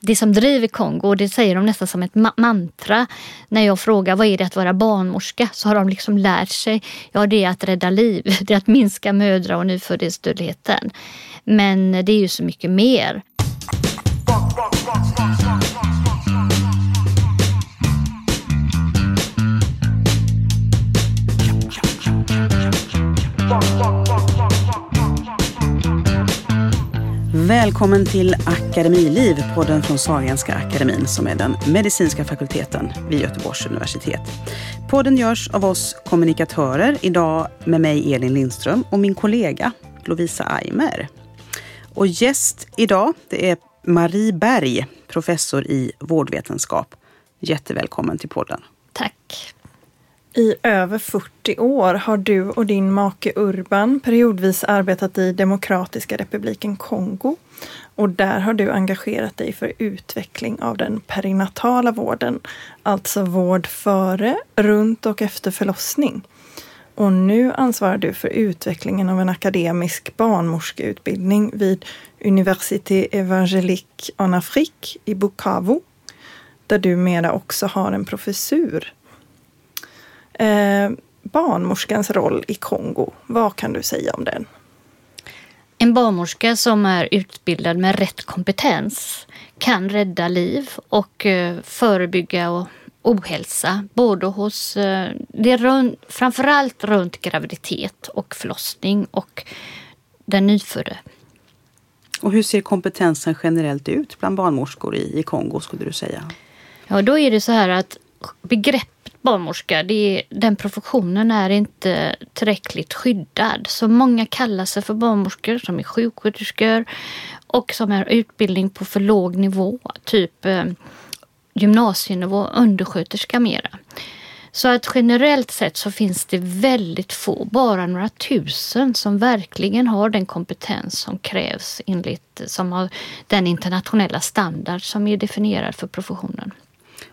det som driver Kongo, och det säger de nästan som ett ma mantra. När jag frågar vad är det att vara barnmorska så har de liksom lärt sig, ja det är att rädda liv, det är att minska mödra och nyföddhetsdödligheten. Men det är ju så mycket mer. Välkommen till Akademiliv, podden från Sahlgrenska akademin som är den medicinska fakulteten vid Göteborgs universitet. Podden görs av oss kommunikatörer, idag med mig Elin Lindström och min kollega Lovisa Aimer. Och gäst idag, det är Marie Berg, professor i vårdvetenskap. Jättevälkommen till podden. Tack. I över 40 år har du och din make Urban periodvis arbetat i Demokratiska republiken Kongo. Och där har du engagerat dig för utveckling av den perinatala vården, alltså vård före, runt och efter förlossning. Och nu ansvarar du för utvecklingen av en akademisk barnmorskeutbildning vid Université Evangélique en Afrique i Bukavu, där du mera också har en professur Eh, barnmorskans roll i Kongo, vad kan du säga om den? En barnmorska som är utbildad med rätt kompetens kan rädda liv och eh, förebygga ohälsa. Både hos, eh, det är runt, framförallt runt graviditet och förlossning och den nyfödde. Och hur ser kompetensen generellt ut bland barnmorskor i, i Kongo skulle du säga? Ja, då är det så här att begreppet barnmorska, det den professionen är inte tillräckligt skyddad. Så många kallar sig för barnmorskor som är sjuksköterskor och som har utbildning på för låg nivå, typ eh, gymnasienivå, undersköterska mera. Så att generellt sett så finns det väldigt få, bara några tusen, som verkligen har den kompetens som krävs enligt som har den internationella standard som är definierad för professionen.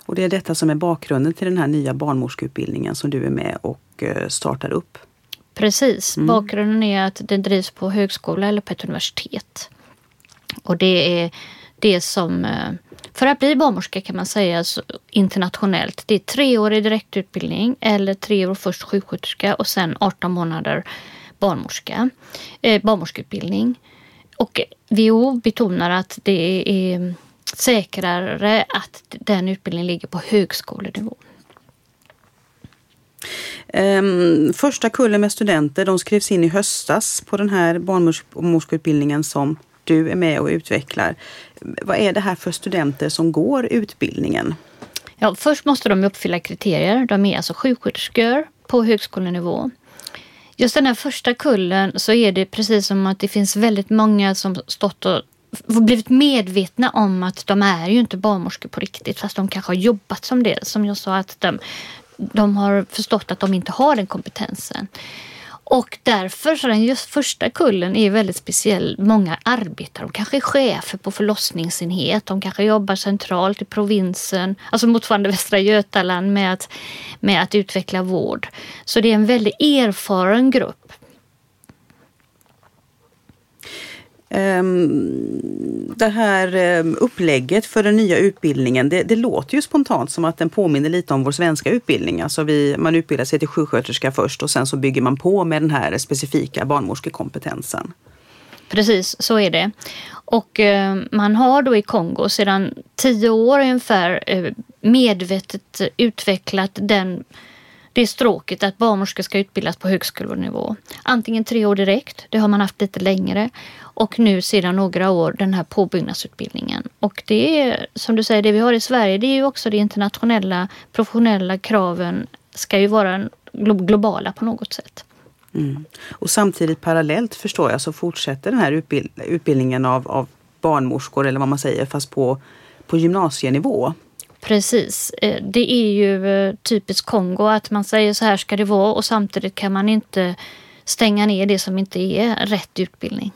Och det är detta som är bakgrunden till den här nya barnmorskeutbildningen som du är med och eh, startar upp. Precis. Mm. Bakgrunden är att den drivs på högskola eller på ett universitet. Och det är det som, eh, för att bli barnmorska kan man säga internationellt, det är treårig direktutbildning eller tre år först sjuksköterska och sen 18 månader barnmorska, eh, barnmorskeutbildning. Och WHO betonar att det är säkrare att den utbildningen ligger på högskolenivå. Um, första kullen med studenter de skrevs in i höstas på den här barnmorskeutbildningen som du är med och utvecklar. Vad är det här för studenter som går utbildningen? Ja, först måste de uppfylla kriterier. De är alltså sjuksköterskor på högskolenivå. Just den här första kullen så är det precis som att det finns väldigt många som stått och blivit medvetna om att de är ju inte barnmorskor på riktigt fast de kanske har jobbat som det. Som jag sa att de, de har förstått att de inte har den kompetensen. Och därför så den just första kullen är väldigt speciell. Många arbetar, de kanske är chefer på förlossningsenhet, de kanske jobbar centralt i provinsen, alltså motsvarande Västra Götaland med att, med att utveckla vård. Så det är en väldigt erfaren grupp Ehm, Ehm, det här ehm, upplägget för den nya utbildningen, det, det, låter ju spontant som att den påminner lite om vår svenska utbildning. Alltså vi, man utbildar sig till sjuksköterska först och sen så bygger man på med den här specifika barnmorskekompetensen. Precis, så är det. Och eh, man har då i Kongo sedan tio år ungefär eh, medvetet utvecklat den det stråket att barnmorskor ska utbildas på högskolenivå. Antingen tre år direkt, det har man haft lite längre, och nu sedan några år den här påbyggnadsutbildningen. Och det är som du säger, det vi har i Sverige, det är ju också de internationella professionella kraven ska ju vara globala på något sätt. Mm. Och samtidigt parallellt förstår jag så fortsätter den här utbild utbildningen av, av barnmorskor eller vad man säger fast på, på gymnasienivå. Precis. Eh, det är ju eh, typiskt Kongo att man säger så här ska det vara och samtidigt kan man inte stänga ner det som inte är rätt utbildning.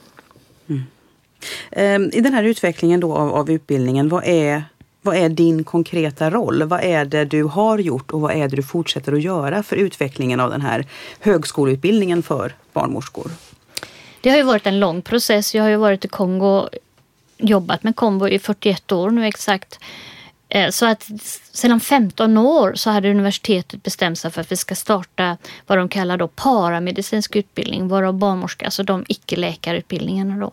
Ehm, I den här utvecklingen då av, av utbildningen, vad är, vad är din konkreta roll? Vad är det du har gjort och vad är det du fortsätter att göra för utvecklingen av den här högskoleutbildningen för barnmorskor? Det har ju varit en lång process. Jag har ju varit i Kongo jobbat med Kongo i 41 år nu exakt. Eh, så att sedan 15 år så hade universitetet bestämt sig för att vi ska starta vad de kallar då paramedicinsk utbildning, varav barnmorska, alltså de icke-läkarutbildningarna då.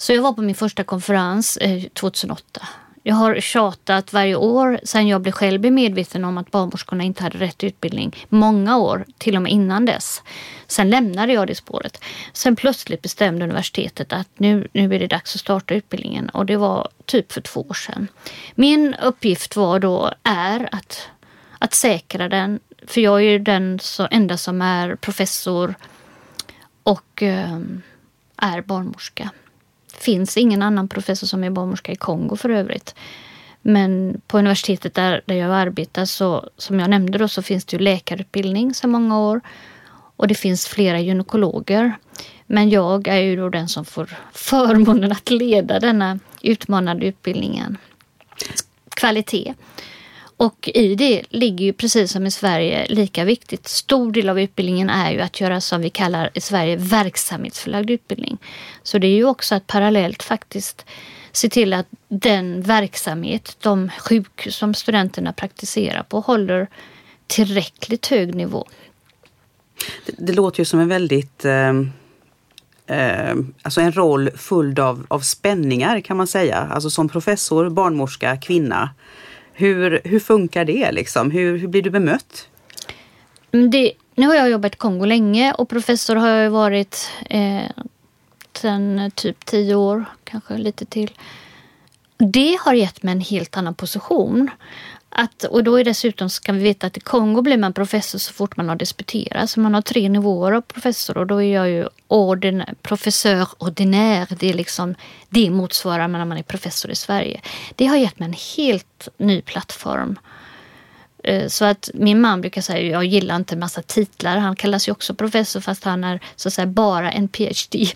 Så jag var på min första konferens eh, 2008 jag har tjatat varje år sedan jag blev själv medveten om att barnmorskorna inte hade rätt utbildning. Många år, till och med innan dess. Sen lämnade jag det spåret. Sen plötsligt bestämde universitetet att nu, nu är det dags att starta utbildningen och det var typ för två år sedan. Min uppgift var då, är att, att säkra den. För jag är ju den så, enda som är professor och eh, är barnmorska finns ingen annan professor som är barnmorska i Kongo för övrigt. Men på universitetet där, där jag arbetar så, som jag nämnde då, så finns det ju läkarutbildning sedan många år. Och det finns flera gynekologer. Men jag är ju då den som får förmånen att leda denna utmanande utbildningen. Kvalitet. Och i det ligger ju precis som i Sverige lika viktigt. Stor del av utbildningen är ju att göra som vi kallar i Sverige verksamhetsförlagd utbildning. Så det är ju också att parallellt faktiskt se till att den verksamhet, de sjukhus som studenterna praktiserar på håller tillräckligt hög nivå. Det, det låter ju som en väldigt eh, alltså en roll full av, av spänningar kan man säga. Alltså som professor, barnmorska, kvinna hur, hur funkar det liksom? Hur, hur blir du bemött? Mm, det, nu har jag jobbat i Kongo länge och professor har jag varit eh, sedan typ tio år, kanske lite till. Det har gett mig en helt annan position. Att, och då är dessutom ska vi veta att i Kongo blir man professor så fort man har disputerat. Så man har tre nivåer av professor och då är jag ju ordin, professör ordinär. Det är liksom, det motsvarar när man är professor i Sverige. Det har gett mig en helt ny plattform Eh, så att min man brukar säga jag gillar inte en massa titlar. Han kallas ju också professor fast han är så att säga bara en PhD.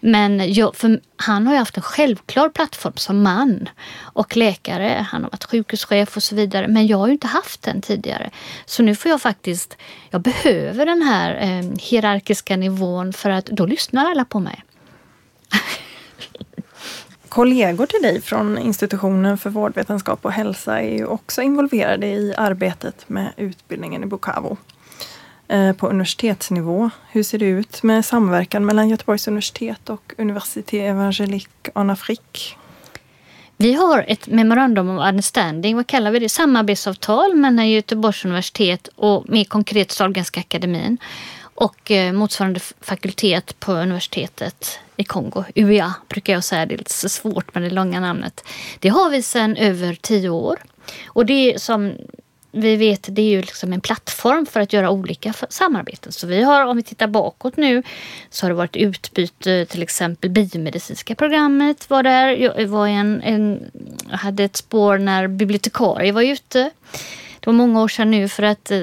Men jag, för han har ju haft en självklar plattform som man och läkare. Han har varit sjukhuschef och så vidare. Men jag har ju inte haft den tidigare. Så nu får jag faktiskt, jag behöver den här eh, hierarkiska nivån för att då lyssnar alla på mig. Kollegor till dig från institutionen för vårdvetenskap och hälsa är ju också involverade i arbetet med utbildningen i Bukavu eh, på universitetsnivå. Hur ser det ut med samverkan mellan Göteborgs universitet och Université Evangelique en Afrique? Vi har ett memorandum of understanding, vad kallar vi det, samarbetsavtal mellan Göteborgs universitet och mer konkret Sahlgrenska akademin och eh, motsvarande fakultet på universitetet i Kongo. UEA brukar jag säga, det är lite svårt med det långa namnet. Det har vi sedan över tio år. Och det som vi vet, det är ju liksom en plattform för att göra olika samarbeten. Så vi har, om vi tittar bakåt nu, så har det varit utbyte, till exempel biomedicinska programmet var där. Jag var en, en, hade ett spår när bibliotekarie var ute. Det var många år sedan nu för att eh,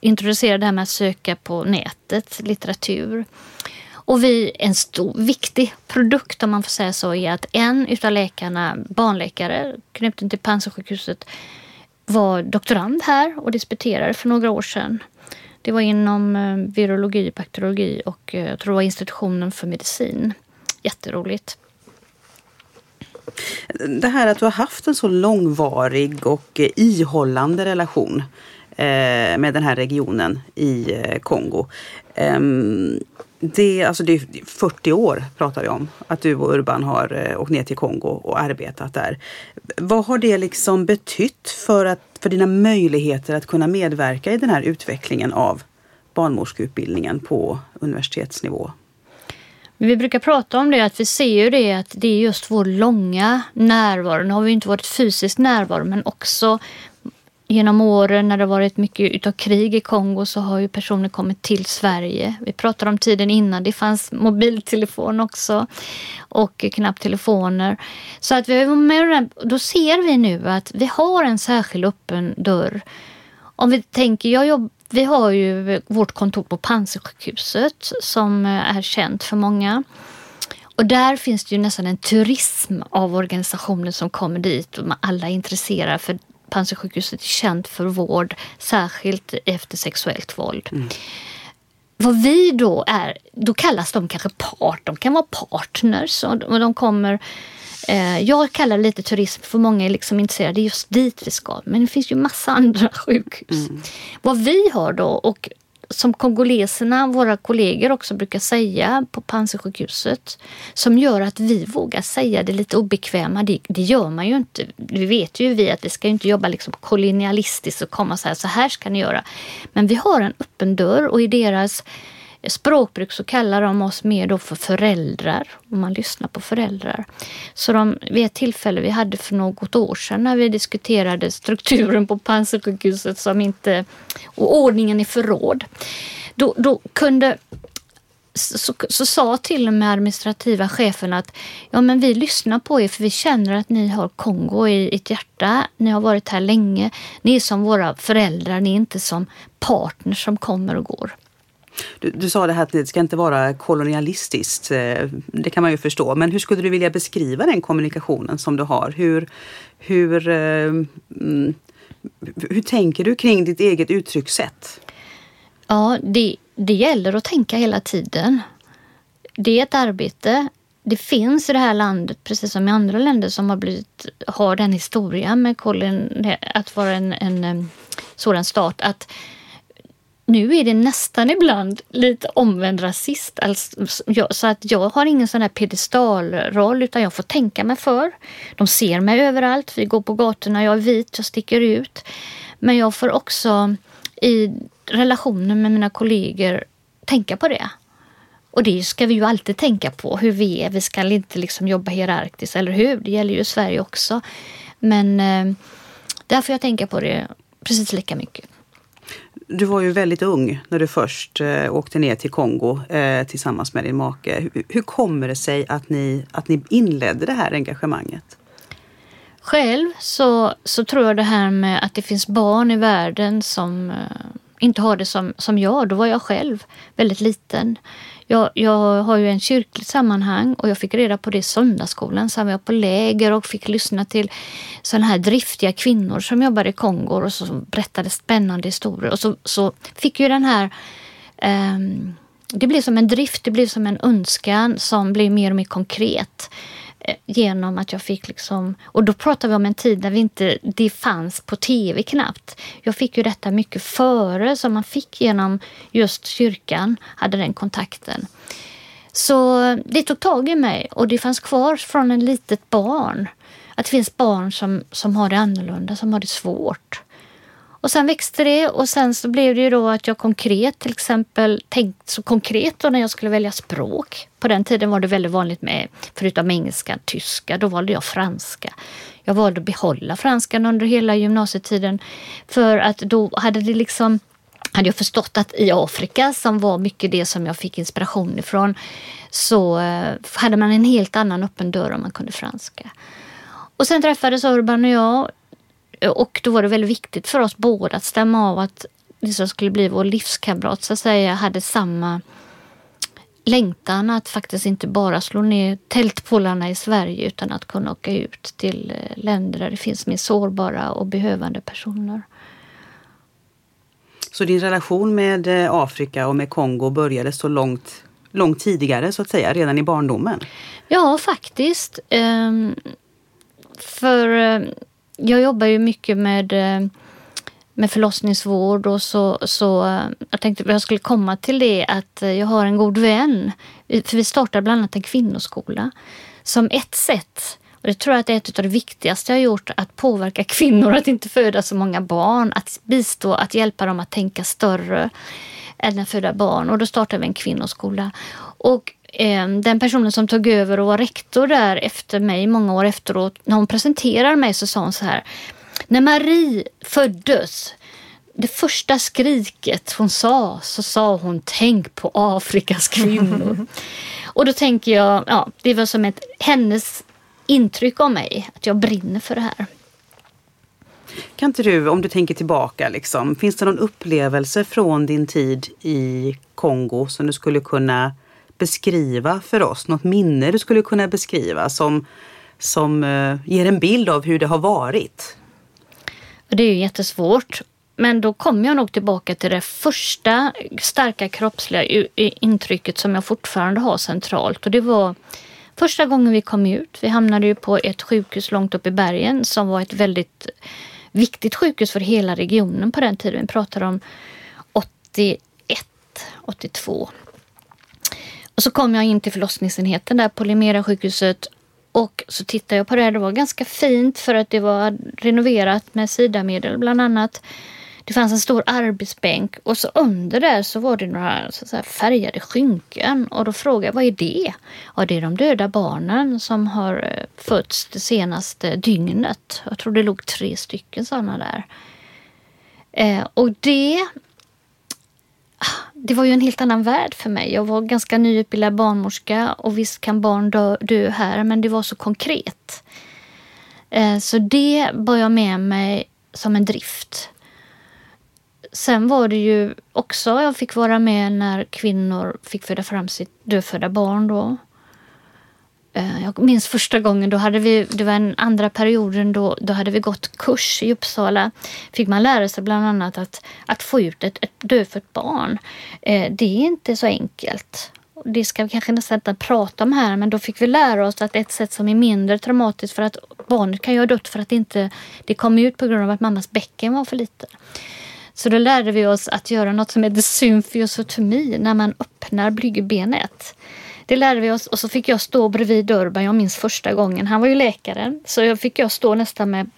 introducera det här med att söka på nätet, litteratur. Och vi, en stor, viktig produkt om man får säga så, är att en utav läkarna, barnläkare knuten till Panzisjukhuset, var doktorand här och disputerade för några år sedan. Det var inom eh, virologi, bakteriologi och eh, jag tror det var institutionen för medicin. Jätteroligt. Det här att du har haft en så långvarig och eh, ihållande relation med den här regionen i Kongo. Ehm, det, alltså det är 40 år pratar vi om att du och Urban har eh, åkt ner till Kongo och arbetat där. Vad har det liksom betytt för, att, för dina möjligheter att kunna medverka i den här utvecklingen av barnmorskeutbildningen på universitetsnivå? Vi brukar prata om det, att vi ser ju det att det är just vår långa närvaro. Nu har vi inte varit fysiskt närvaro men också genom åren när det varit mycket utav krig i Kongo så har ju personer kommit till Sverige. Vi pratar om tiden innan det fanns mobiltelefon också och knapptelefoner. Så att vi med då ser vi nu att vi har en särskild öppen dörr. Om vi tänker, jag jobb, vi har ju vårt kontor på Panzisjukhuset som eh, är känt för många. Och där finns det ju nästan en turism av organisationer som kommer dit och alla är intresserade för Panzisjukhuset är känt för vård, särskilt efter sexuellt våld. Mm. vad vi då är, då kallas de kanske part, de kan vara partners och de kommer eh, jag kallar det lite turism för många är liksom intresserade just dit vi ska. Men det finns ju massa andra sjukhus. Mm. Vad vi har då och som kongoleserna, våra kollegor också brukar säga på Panzisjukhuset som gör att vi vågar säga det lite obekväma. Det, det, gör man ju inte. Vi vet ju vi att vi ska inte jobba liksom kolonialistiskt och komma så här, så här ska ni göra. Men vi har en öppen dörr och i deras språkbruk så kallar de oss mer då för föräldrar, om man lyssnar på föräldrar. Så de, vid ett tillfälle vi hade för något år sedan när vi diskuterade strukturen på Panzisjukhuset som inte, och ordningen i förråd. Då, då kunde så, så, sa till och med administrativa chefen att ja, men vi lyssnar på er för vi känner att ni har Kongo i ert hjärta. Ni har varit här länge. Ni är som våra föräldrar, ni är inte som partner som kommer och går. Du, du, sa det här att det ska inte vara kolonialistiskt. Eh, det kan man ju förstå. Men hur skulle du vilja beskriva den kommunikationen som du har? Hur, hur, eh, mm, hur tänker du kring ditt eget uttryckssätt? Ja, det, det gäller att tänka hela tiden. Det är ett arbete. Det finns i det här landet, precis som i andra länder som har, blivit, har den historien med kolon, att vara en, en eh, sådan stat. att nu är det nästan ibland lite omvänd rasist. Alltså, så att jag har ingen sån här pedestalroll utan jag får tänka mig för. De ser mig överallt. Vi går på gatorna, jag är vit, jag sticker ut. Men jag får också i relationen med mina kollegor tänka på det. Och det ska vi ju alltid tänka på, hur vi är. Vi ska inte liksom jobba hierarkiskt, eller hur? Det gäller ju Sverige också. Men eh, där får jag tänka på det precis lika mycket. Du var ju väldigt ung när du först eh, åkte ner till Kongo eh, tillsammans med din make. Hur, hur, kommer det sig att ni, att ni inledde det här engagemanget? Själv så, så tror jag det här med att det finns barn i världen som eh, inte har det som, som jag. Då var jag själv väldigt liten. Jag, jag har ju en kyrkligt sammanhang och jag fick reda på det i söndagsskolan. Sen var jag på läger och fick lyssna till sådana här driftiga kvinnor som jobbade i Kongo och som berättade spännande historier. Och så, så fick ju den här um, det blev som en drift, det blev som en önskan som blev mer och mer konkret. Genom att jag fick liksom, och då pratar vi om en tid när vi inte, det fanns på tv knappt. Jag fick ju detta mycket före som man fick genom just kyrkan, hade den kontakten. Så det tog tag i mig och det fanns kvar från en litet barn. Att det finns barn som, som har det annorlunda, som har det svårt. Och sen växte det och sen så blev det ju då att jag konkret till exempel tänkte så konkret då när jag skulle välja språk. På den tiden var det väldigt vanligt med, förutom engelska, tyska, då valde jag franska. Jag valde att behålla franskan under hela gymnasietiden för att då hade det liksom hade jag förstått att i Afrika, som var mycket det som jag fick inspiration ifrån, så eh, hade man en helt annan öppen dörr om man kunde franska. Och sen träffades Urban och jag och då var det väldigt viktigt för oss båda att stämma av att det som skulle bli vår livskamrat så att säga hade samma längtan att faktiskt inte bara slå ner tältpålarna i Sverige utan att kunna åka ut till eh, länder där det finns mer sårbara och behövande personer. Så din relation med eh, Afrika och med Kongo började så långt, långt tidigare så att säga, redan i barndomen? Ja, faktiskt. Ehm, för eh, jag jobbar ju mycket med, eh, med förlossningsvård och så, så eh, jag tänkte att jag skulle komma till det att eh, jag har en god vän. För vi startar bland annat en kvinnoskola. Som ett sätt, och det tror jag att det är ett av det viktigaste jag har gjort, att påverka kvinnor att inte föda så många barn. Att bistå, att hjälpa dem att tänka större än att föda barn. Och då startade vi en kvinnoskola. Och den personen som tog över och var rektor där efter mig många år efteråt, när hon presenterar mig så sa hon så här. När Marie föddes, det första skriket hon sa, så sa hon tänk på Afrikas kvinnor. och då tänker jag, ja, det var som ett hennes intryck av mig, att jag brinner för det här. Kan inte du, om du tänker tillbaka, liksom, finns det någon upplevelse från din tid i Kongo som du skulle kunna beskriva för oss? Något minne du skulle kunna beskriva som, som eh, ger en bild av hur det har varit? Det är ju jättesvårt. men då kommer jag nog tillbaka till det första starka kroppsliga intrycket som jag fortfarande har centralt. Och det var första gången vi kom ut. Vi hamnade ju på ett sjukhus långt upp i bergen som var ett väldigt viktigt sjukhus för hela regionen på den tiden. Vi pratar om 81, 82. Och så kom jag in till förlossningsenheten där på Limera sjukhuset och så tittade jag på det. här. Det var ganska fint för att det var renoverat med sidamedel bland annat. Det fanns en stor arbetsbänk och så under där så var det några så här, färgade skynken. Och då frågade jag, vad är det? Ja, det är de döda barnen som har eh, fötts det senaste dygnet. Jag tror det låg tre stycken sådana där. Eh, och det Ah, det var ju en helt annan värld för mig. Jag var ganska nyutbildad barnmorska och visst kan barn dö, dö här, men det var så konkret. Eh, så det bar jag med mig som en drift. Sen var det ju också, jag fick vara med när kvinnor fick föda fram sitt dödfödda barn då. Eh, jag minns första gången, då hade vi, det var den andra perioden, då, då hade vi gått kurs i Uppsala. Fick man lära sig bland annat att, att få ut ett, ett dödfött barn. Eh, det är inte så enkelt. Det ska vi kanske nästan inte prata om här, men då fick vi lära oss att ett sätt som är mindre traumatiskt för att barnet kan ju ha dött för att inte det kom ut på grund av att mammas bäcken var för liten. Så då lärde vi oss att göra något som heter symfyosotomi när man öppnar blygdbenet. Det lärde vi oss och så fick jag stå bredvid Urban, jag minns första gången. Han var ju läkare så jag fick jag stå nästan med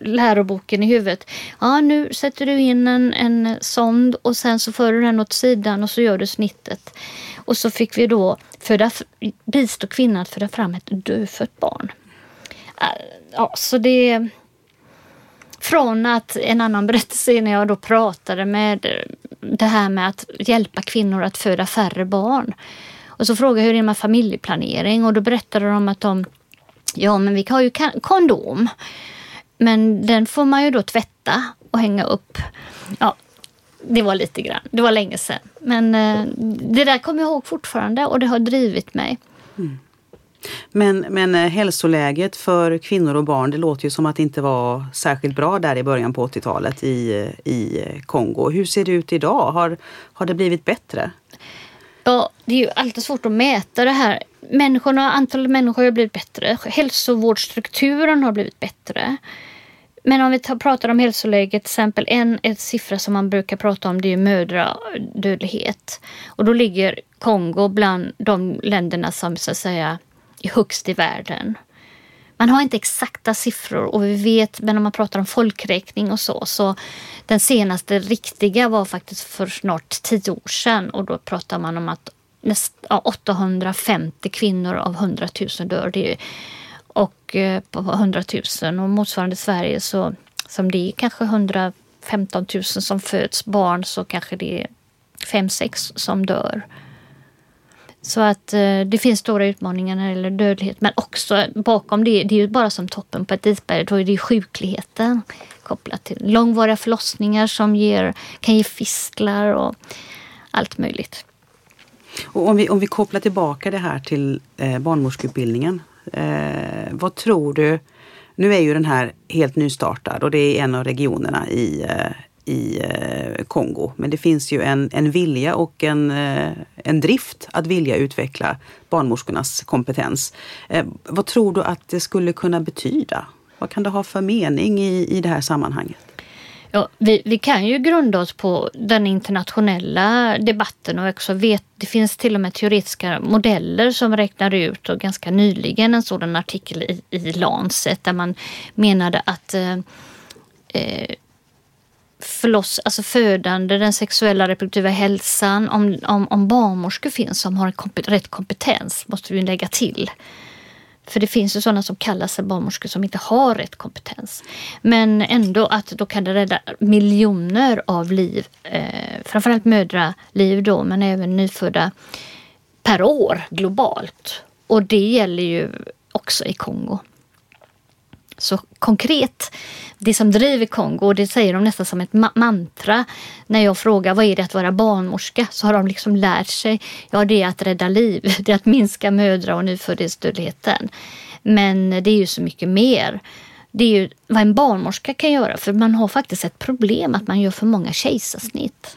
läroboken i huvudet. Ja, nu sätter du in en, en sond och sen så för du den åt sidan och så gör du snittet. Och så fick vi då föda, bistå kvinnan att föda fram ett dödfött barn. Äh, ja, så det... Från att en annan berättelse när jag då pratade med det här med att hjälpa kvinnor att föda färre barn och så frågade jag hur det är med familjeplanering och då berättade de att de, ja men vi har ju kondom. Men den får man ju då tvätta och hänga upp. Ja, det var lite grann. Det var länge sedan. Men eh, det där kommer jag ihåg fortfarande och det har drivit mig. Mm. Men, men eh, hälsoläget för kvinnor och barn, det låter ju som att det inte var särskilt bra där i början på 80-talet i, eh, i eh, Kongo. Hur ser det ut idag? Har, har det blivit bättre? Ja, det är ju alltid svårt att mäta det här. Människorna, antalet människor har blivit bättre. Hälsovårdsstrukturen har blivit bättre. Men om vi tar, pratar om hälsoläget, till exempel en, en siffra som man brukar prata om det är mödradödlighet. Och då ligger Kongo bland de länderna som så att säga är högst i världen. Man har inte exakta siffror och vi vet, men om man pratar om folkräkning och så, så den senaste riktiga var faktiskt för snart tio år sedan och då pratar man om att näst, 850 kvinnor av 100 000 dör. Det är, och eh, på 100 000 och motsvarande Sverige så som det är kanske 115 000 som föds barn så kanske det är 5-6 som dör. Så att eh, det finns stora utmaningar när det gäller dödlighet. Men också bakom det, det är ju bara som toppen på ett isberg, då är det sjukligheten kopplat till långvariga förlossningar som ger, kan ge fistlar och allt möjligt. Och om, vi, om vi kopplar tillbaka det här till eh, barnmorskeutbildningen. Eh, vad tror du? Nu är ju den här helt nystartad och det är en av regionerna i, eh, i eh, Kongo. Men det finns ju en, en vilja och en, eh, en drift att vilja utveckla barnmorskornas kompetens. Eh, vad tror du att det skulle kunna betyda? Vad kan det ha för mening i, i det här sammanhanget? Ja, vi, vi kan ju grunda oss på den internationella debatten och också vet, det finns till och med teoretiska modeller som räknar ut och ganska nyligen en sådan artikel i, i Lancet där man menade att eh, eh förloss, alltså födande, den sexuella reproduktiva hälsan, om, om, om barnmorskor finns som har kompet, rätt kompetens, måste vi lägga till. För det finns ju sådana som kallar sig barnmorskor som inte har rätt kompetens. Men ändå att då kan det rädda miljoner av liv, eh, framförallt mödraliv då, men även nyfödda per år globalt. Och det gäller ju också i Kongo. Så konkret, det som driver Kongo, och det säger de nästan som ett ma mantra. När jag frågar vad är det att vara barnmorska så har de liksom lärt sig, ja det är att rädda liv, det är att minska mödra och nyföddhetsdödligheten. Men det är ju så mycket mer. det är ju vad en barnmorska kan göra. För man har faktiskt ett problem att man gör för många kejsarsnitt.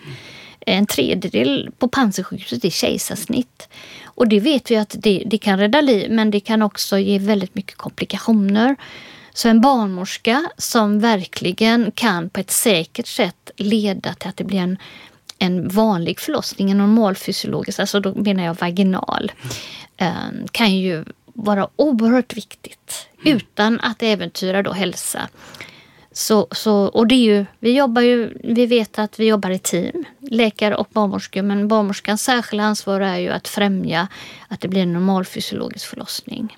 En tredjedel på Panzisjukhuset är kejsarsnitt. Och det vet vi att det, det kan rädda liv men det kan också ge väldigt mycket komplikationer. Så en barnmorska som verkligen kan på ett säkert sätt leda till att det blir en, en vanlig förlossning, en normalfysiologisk, alltså då menar jag vaginal, ehm, kan ju vara oerhört viktigt mm. utan att äventyra då hälsa. Så, så, och det är ju, vi jobbar ju, vi vet att vi jobbar i team, läkare och barnmorskor, men barnmorskans särskilda ansvar är ju att främja att det blir en normalfysiologisk förlossning.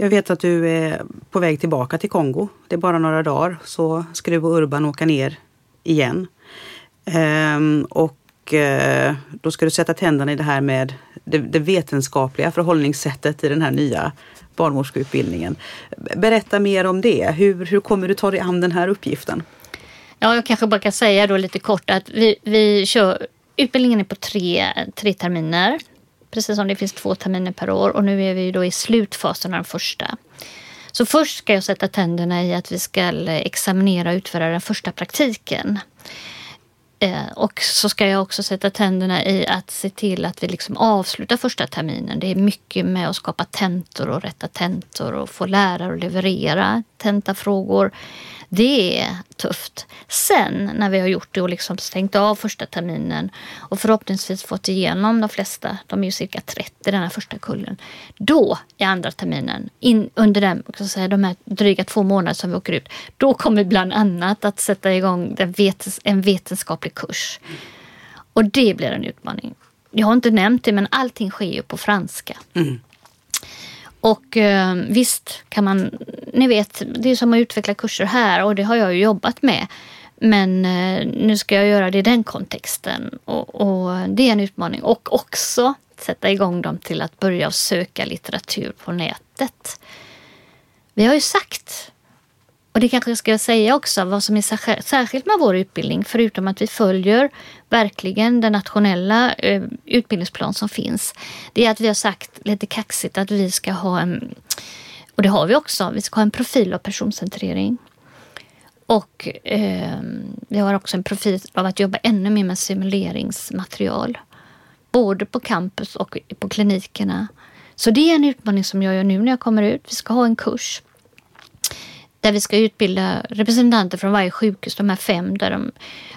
Jag vet att du är på väg tillbaka till Kongo. Det är bara några dagar så ska du och Urban åka ner igen. Ehm, och eh, då ska du sätta tänderna i det här med det, det vetenskapliga förhållningssättet i den här nya barnmorskeutbildningen. Berätta mer om det. Hur, hur kommer du ta dig an den här uppgiften? Ja, jag kanske bara kan säga då lite kort att vi, vi kör Utbildningen är på tre, tre terminer. Precis som det finns två terminer per år och nu är vi då i slutfasen av den första. Så först ska jag sätta tänderna i att vi ska eh, examinera och utföra den första praktiken. Eh, och så ska jag också sätta tänderna i att se till att vi liksom avslutar första terminen. Det är mycket med att skapa tentor och rätta tentor och få lärare att leverera tentafrågor. Det är tufft. Sen när vi har gjort det och liksom stängt av första terminen och förhoppningsvis fått igenom de flesta, de är ju cirka 30 den här första kullen. Då i andra terminen, in, under den, säga, de här dryga två månader som vi åker ut, då kommer vi bland annat att sätta igång vetens, en vetenskaplig kurs. Och det blir en utmaning. Jag har inte nämnt det men allting sker ju på franska. Mm. Och eh, visst kan man, ni vet, det är som att utveckla kurser här och det har jag ju jobbat med. Men eh, nu ska jag göra det i den kontexten och, och, det är en utmaning. Och också sätta igång dem till att börja söka litteratur på nätet. Vi har ju sagt och det kanske jag ska säga också vad som är särskilt med vår utbildning, förutom att vi följer verkligen den nationella eh, utbildningsplan som finns. Det är att vi har sagt lite kaxigt att vi ska ha en, och det har vi också, vi ska ha en profil av personcentrering. Och eh, vi har också en profil av att jobba ännu mer med simuleringsmaterial. Både på campus och på klinikerna. Så det är en utmaning som jag gör nu när jag kommer ut. Vi ska ha en kurs där vi ska utbilda representanter från varje sjukhus, de här fem, där de,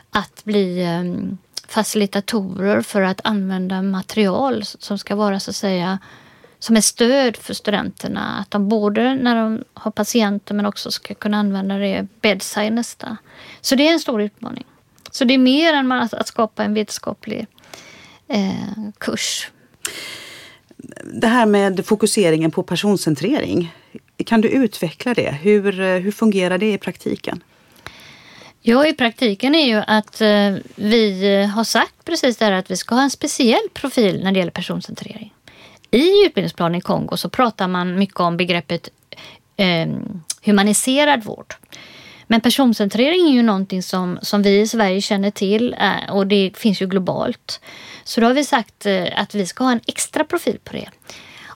att bli um, facilitatorer för att använda material som ska vara så att säga som ett stöd för studenterna. Att de både när de har patienter men också ska kunna använda det bedside nästa. Så det är en stor utmaning. Så det är mer än att, att skapa en vetenskaplig eh, kurs. Det här med fokuseringen på personcentrering. Kan du utveckla det? Hur, eh, hur fungerar det i praktiken? Ja, i praktiken är ju att eh, vi eh, har sagt precis det här att vi ska ha en speciell profil när det gäller personcentrering. I utbildningsplanen i Kongo så pratar man mycket om begreppet eh, humaniserad vård. Men personcentrering är ju någonting som, som vi i Sverige känner till och det finns ju globalt. Så då har vi sagt att vi ska ha en extra profil på det.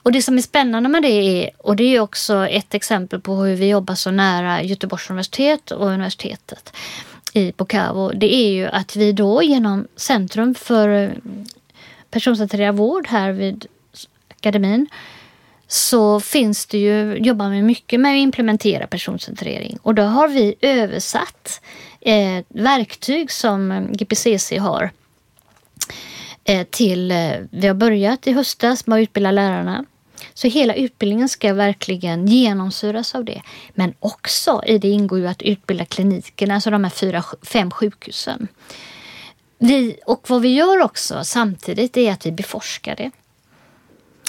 Och det som är spännande med det är, och det är också ett exempel på hur vi jobbar så nära Göteborgs universitet och universitetet i Bukavu, det är ju att vi då genom Centrum för personcentrerad vård här vid akademin så finns det ju, jobbar vi mycket med att implementera personcentrering. Och då har vi översatt eh, verktyg som GPCC har eh, till, eh, vi har börjat i höstas med att utbilda lärarna så hela utbildningen ska verkligen genomsyras av det. Men också i det ingår ju att utbilda klinikerna, alltså de här fyra, fem sjukhusen. Vi, och vad vi gör också samtidigt är att vi beforskar det.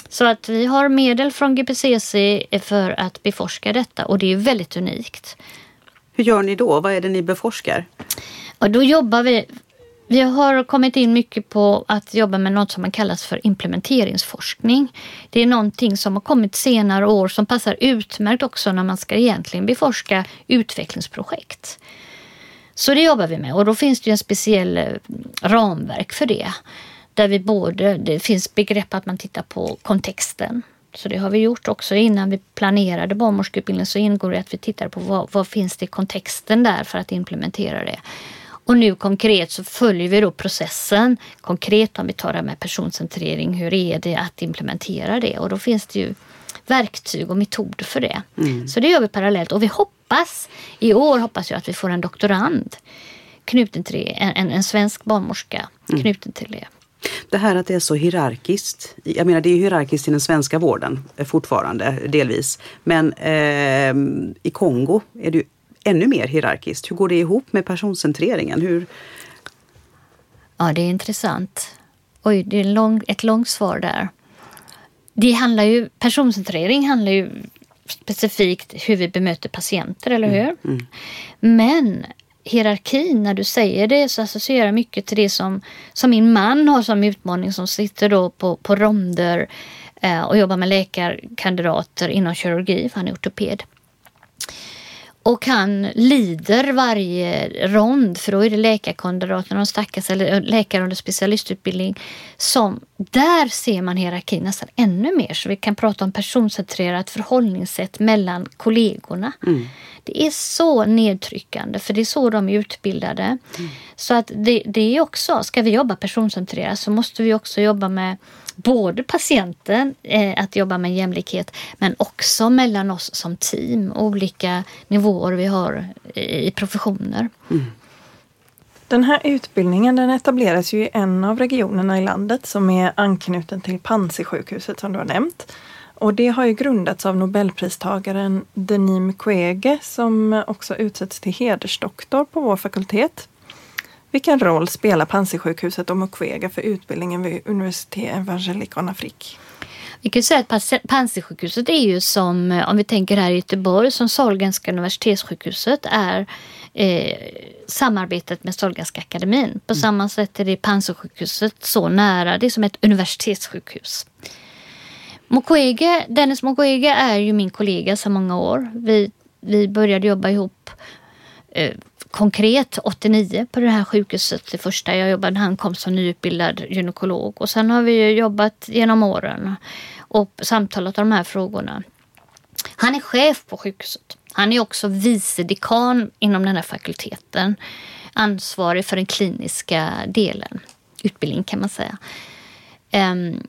Så att vi har medel från GPCC för att beforska detta och det är väldigt unikt. Hur gör ni då? Vad är det ni beforskar? Och då jobbar vi vi har kommit in mycket på att jobba med något som man kallas för implementeringsforskning. Det är någonting som har kommit senare år som passar utmärkt också när man ska egentligen beforska utvecklingsprojekt. Så det jobbar vi med och då finns det en speciell eh, ramverk för det. Där vi både, det finns begrepp att man tittar på kontexten. Så det har vi gjort också innan vi planerade barnmorskeutbildningen så ingår det att vi tittar på vad, vad finns det i kontexten där för att implementera det. Och nu konkret så följer vi då processen. Konkret om vi tar det med personcentrering, hur är det att implementera det? Och då finns det ju verktyg och metoder för det. Mm. Så det gör vi parallellt och vi hoppas, i år hoppas jag att vi får en doktorand knuten till det, en, en, en svensk barnmorska mm. knuten till det. Det här att det är så hierarkiskt. Jag menar det är hierarkiskt i den svenska vården eh, fortfarande delvis. Men eh, i Kongo är det ju ännu mer hierarkiskt. Hur går det ihop med personcentreringen? Hur... Ja, det är intressant. Oj, det är lång, ett långt svar där. Det handlar ju, personcentrering handlar ju specifikt hur vi bemöter patienter, eller hur? Mm, mm. Men hierarkin, när du säger det så associerar jag mycket till det som, som min man har som utmaning som sitter då på, på ronder eh, och jobbar med läkarkandidater inom kirurgi, för han är ortoped. Och han lider varje rond, för då är det läkarkandidaterna, de stackars, eller eh, läkare under specialistutbildning. Som, där ser man hierarkin nästan ännu mer. Så vi kan prata om personcentrerat förhållningssätt mellan kollegorna. Mm. Det är så nedtryckande, för det är så de är utbildade. Mm. Så att det, det är också, ska vi jobba personcentrerat så måste vi också jobba med både patienten, eh, att jobba med jämlikhet, men också mellan oss som team. Olika nivåer vi har i professioner. Mm. Den här utbildningen den etableras ju i en av regionerna i landet som är anknuten till Panzisjukhuset som du har nämnt. Och det har ju grundats av nobelpristagaren Denis Mukwege som också utsätts till hedersdoktor på vår fakultet. Vilken roll spelar Panzisjukhuset och Mukwege för utbildningen vid Université Evangelique en Afrique? Vi kan säga att Panzisjukhuset är ju som, om vi tänker här i Göteborg, som Sahlgrenska universitetssjukhuset är eh, samarbetet med Sahlgrenska akademin. På mm. samma sätt är det Panzisjukhuset så nära, det är som ett universitetssjukhus. Mukwege, Dennis Mukwege är ju min kollega sedan många år. Vi, vi började jobba ihop eh, konkret 89 på det här sjukhuset. Det första jag jobbade när han kom som nyutbildad gynekolog. Och sen har vi jobbat genom åren och samtalat om de här frågorna. Han är chef på sjukhuset. Han är också vice dekan inom den här fakulteten. Ansvarig för den kliniska delen, Utbildning kan man säga. Um,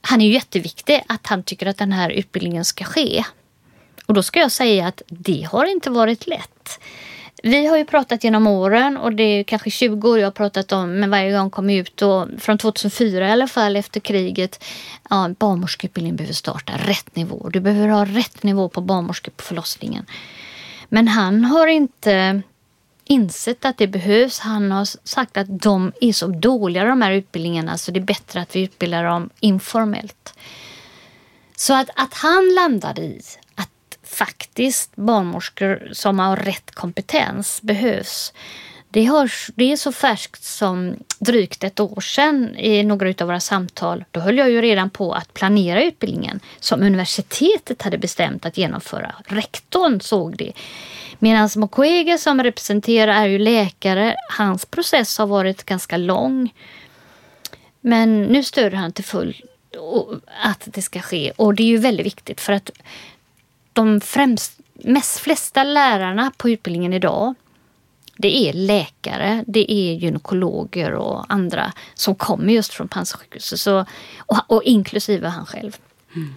han är ju jätteviktig att han tycker att den här utbildningen ska ske. Och då ska jag säga att det har inte varit lätt. Vi har ju pratat genom åren och det är kanske 20 år jag har pratat om men varje gång kom ut och från 2004 i alla fall efter kriget. Ja, barnmorskeutbildningen behöver starta rätt nivå. Du behöver ha rätt nivå på barnmorske på förlossningen. Men han har inte insett att det behövs. Han har sagt att de är så dåliga de här utbildningarna så det är bättre att vi utbildar dem informellt. Så att, att han landade i att faktiskt barnmorskor som har rätt kompetens behövs. Det, har, det är så färskt som drygt ett år sedan i några av våra samtal. Då höll jag ju redan på att planera utbildningen som universitetet hade bestämt att genomföra. Rektorn såg det. Medan Mukwege som representerar är ju läkare. Hans process har varit ganska lång. Men nu stöder han till full att det ska ske och det är ju väldigt viktigt för att de främst, mest flesta lärarna på utbildningen idag det är läkare, det är gynekologer och andra som kommer just från Panzisjukhuset. och, och inklusive han själv. Mm.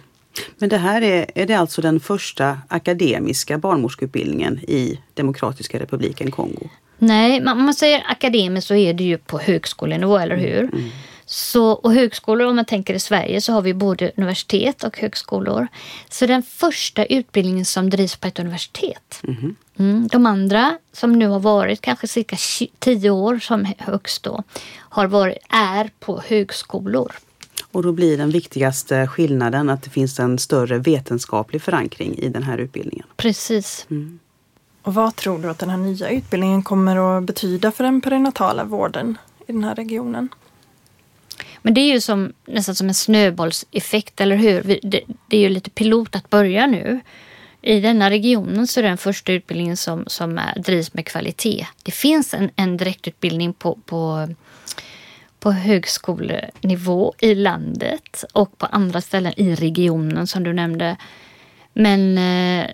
Men det här är, är det alltså den första akademiska barnmorskeutbildningen i Demokratiska republiken Kongo? Nej, om man säger akademiskt så är det ju på högskolenivå, eller hur? Mm. mm. Så, och högskolor, om man tänker i Sverige, så har vi både universitet och högskolor. Så den första utbildningen som drivs på ett universitet. Mm. Mm, de andra som nu har varit kanske cirka tio år som högst då, har varit, är på högskolor. Och då blir den viktigaste skillnaden att det finns en större vetenskaplig förankring i den här utbildningen. Precis. Mm. Och vad tror du att den här nya utbildningen kommer att betyda för den perinatala vården i den här regionen? Men det är ju som, nästan som en snöbollseffekt, eller hur? Det, det är ju lite pilot att börja nu. I denna regionen så är det den första utbildningen som, som är, drivs med kvalitet. Det finns en, en direktutbildning på, på, på högskolenivå i landet och på andra ställen i regionen som du nämnde. Men eh,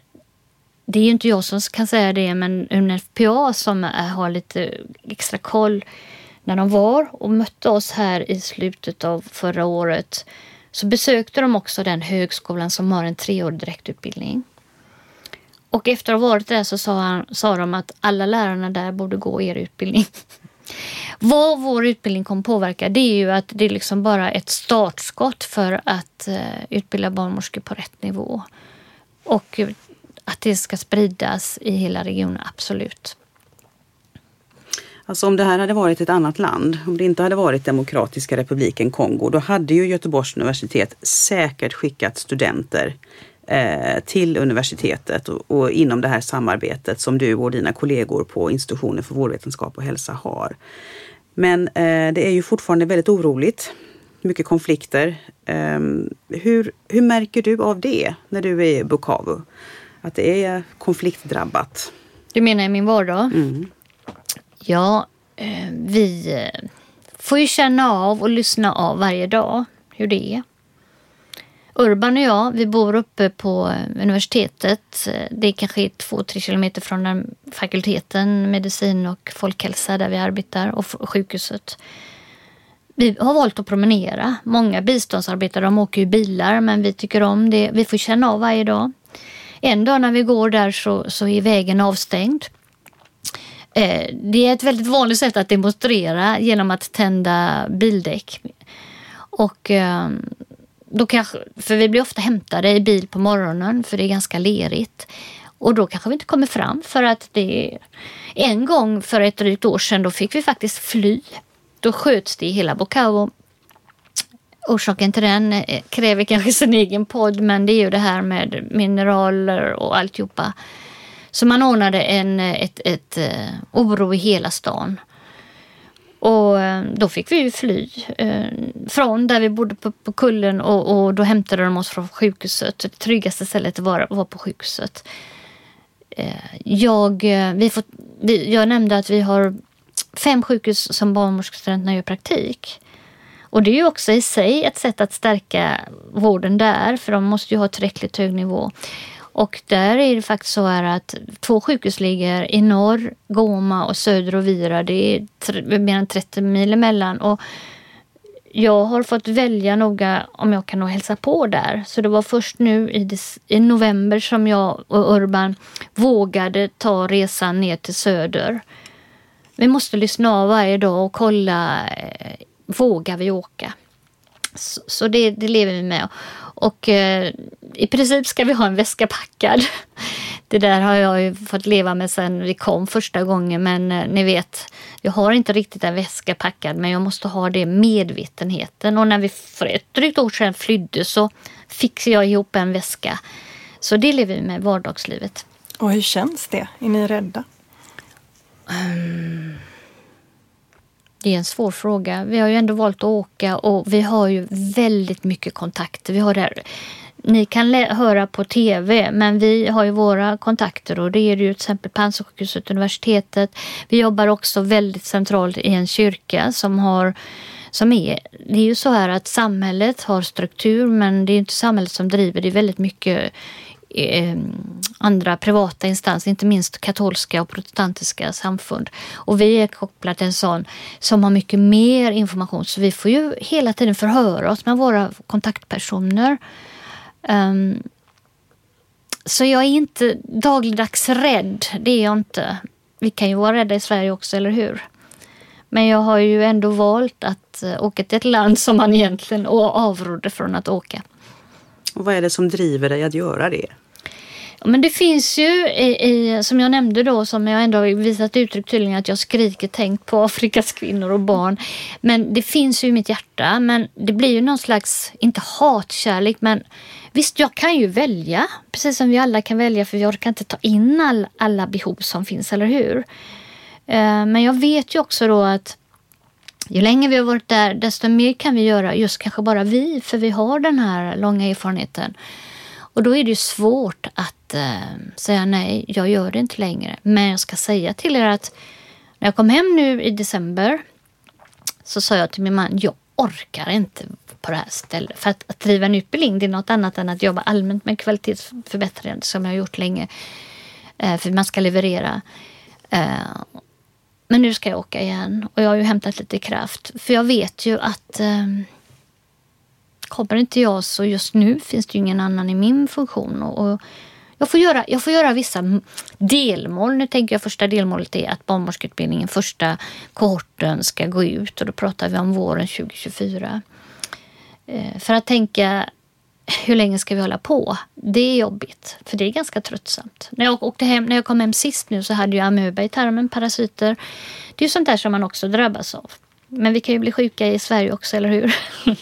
det är ju inte jag som kan säga det, men UNFPA som har lite extra koll när de var och mötte oss här i slutet av förra året så besökte de också den högskolan som har en treårig direktutbildning. Och efter att ha varit där så sa, han, sa de att alla lärarna där borde gå er utbildning. Vad vår utbildning kommer påverka det är ju att det är liksom bara ett startskott för att eh, utbilda barnmorskor på rätt nivå. Och att det ska spridas i hela regionen, absolut. Alltså om det här hade varit ett annat land, om det inte hade varit Demokratiska republiken Kongo, då hade ju Göteborgs universitet säkert skickat studenter eh, till universitetet och, och, inom det här samarbetet som du och dina kollegor på institutionen för vårdvetenskap och hälsa har. Men eh, det är ju fortfarande väldigt oroligt. Mycket konflikter. Eh, hur, hur märker du av det när du är i Bukavu? Att det är konfliktdrabbat? Du menar i min vardag? Mm. Ja, eh, vi eh, får ju känna av och lyssna av varje dag hur det är. Urban och jag, vi bor uppe på eh, universitetet. Eh, det är kanske två, tre kilometer från den fakulteten, medicin och folkhälsa där vi arbetar och sjukhuset. Vi har valt att promenera. Många biståndsarbetare de åker ju bilar men vi tycker om det. Vi får känna av varje dag. En dag när vi går där så, så är vägen avstängd. Eh, det är ett väldigt vanligt sätt att demonstrera genom att tända bildäck. Och ehm, då kanske, för vi blir ofta hämtade i bil på morgonen för det är ganska lerigt. Och då kanske vi inte kommer fram för att det. En gång för ett drygt år sedan då fick vi faktiskt fly. Då sköts det i hela Bukavu. Orsaken till den eh, kräver kanske sin egen podd men det är ju det här med mineraler och alltihopa. Så man ordnade en, eh, ett, ett, ett oro i hela stan. Och eh, då fick vi ju fly eh, från där vi bodde på, på kullen och, och, då hämtade de oss från sjukhuset. Det tryggaste stället var, var på sjukhuset. Eh, jag, eh, vi får, vi, jag nämnde att vi har fem sjukhus som barnmorskestudenterna gör praktik. Och det är ju också i sig ett sätt att stärka vården där, för de måste ju ha tillräckligt hög nivå. Och där är det faktiskt så här att två sjukhus ligger i norr, Goma och söder och Vira. Det är mer än 30 mil emellan. Och jag har fått välja noga om jag kan hälsa på där. Så det var först nu i, i november som jag och Urban vågade ta resan ner till söder. Vi måste lyssna av varje dag och kolla, eh, vågar vi åka? Så, så det, det, lever vi med. Och eh, i princip ska vi ha en väska packad. Det där har jag ju fått leva med sen vi kom första gången men eh, ni vet, jag har inte riktigt en väska packad men jag måste ha det medvetenheten och när vi för ett drygt år sedan flydde så fixade jag ihop en väska. Så det lever vi med i vardagslivet. Och hur känns det? Är ni rädda? Um, det är en svår fråga. Vi har ju ändå valt att åka och vi har ju väldigt mycket kontakter. Vi har där, ni kan höra på tv, men vi har ju våra kontakter och det är ju till exempel Panzisjukhuset, universitetet. Vi jobbar också väldigt centralt i en kyrka som har som är, det är ju så här att samhället har struktur men det är inte samhället som driver. Det är väldigt mycket Eh, andra privata instanser, inte minst katolska och protestantiska samfund. Och vi är kopplade till en sån som har mycket mer information. Så vi får ju hela tiden förhöra oss med våra kontaktpersoner. Um, så jag är inte dagligdags rädd, det är jag inte. Vi kan ju vara rädda i Sverige också, eller hur? Men jag har ju ändå valt att eh, åka till ett land som man egentligen avrådde från att åka. Och vad är det som driver dig att göra det? Men det finns ju, i, i, som jag nämnde då, som jag ändå har visat uttryck tydligen att jag skriker tänkt på Afrikas kvinnor och barn. Men det finns ju i mitt hjärta. Men det blir ju någon slags, inte hatkärlek, men visst, jag kan ju välja. Precis som vi alla kan välja, för jag kan inte ta in all, alla behov som finns, eller hur? Eh, men jag vet ju också då att ju längre vi har varit där, desto mer kan vi göra, just kanske bara vi, för vi har den här långa erfarenheten. Och då är det ju svårt att eh, säga nej, jag gör det inte längre. Men jag ska säga till er att när jag kom hem nu i december så sa jag till min man, jag orkar inte på det här stället. För att, att driva en utbildning det är något annat än att jobba allmänt med kvalitetsförbättringar som jag har gjort länge. Eh, för man ska leverera. Eh, men nu ska jag åka igen och jag har ju hämtat lite kraft. För jag vet ju att eh, kommer inte jag så just nu finns det ju ingen annan i min funktion. Och, och jag, får göra, jag får göra vissa delmål. Nu tänker jag första delmålet är att barnmorskeutbildningen, första kohorten ska gå ut och då pratar vi om våren 2024. Eh, för att tänka hur länge ska vi hålla på? Det är jobbigt, för det är ganska tröttsamt. När jag, åkte hem, när jag kom hem sist nu så hade jag amöba i tarmen, parasiter. Det är ju sånt där som man också drabbas av. Men vi kan ju bli sjuka i Sverige också, eller hur?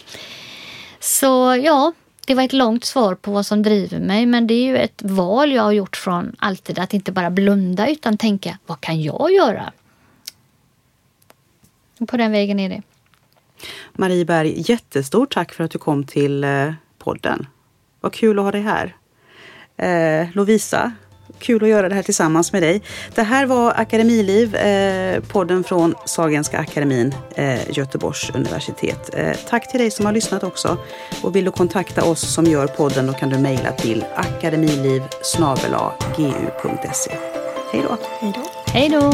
så ja, det var ett långt svar på vad som driver mig. Men det är ju ett val jag har gjort från alltid att inte bara blunda utan tänka, vad kan jag göra? På den vägen är det. Marie Berg, jättestort tack för att du kom till eh, podden. Vad kul att ha dig här. Eh, Lovisa, kul att göra det här tillsammans med dig. Det här var Akademiliv, eh, podden från Sahlgrenska akademin, eh, Göteborgs universitet. Eh, tack till dig som har lyssnat också. Och vill du kontakta oss som gör podden då kan du mejla till akademiliv. Hej då! Hej då!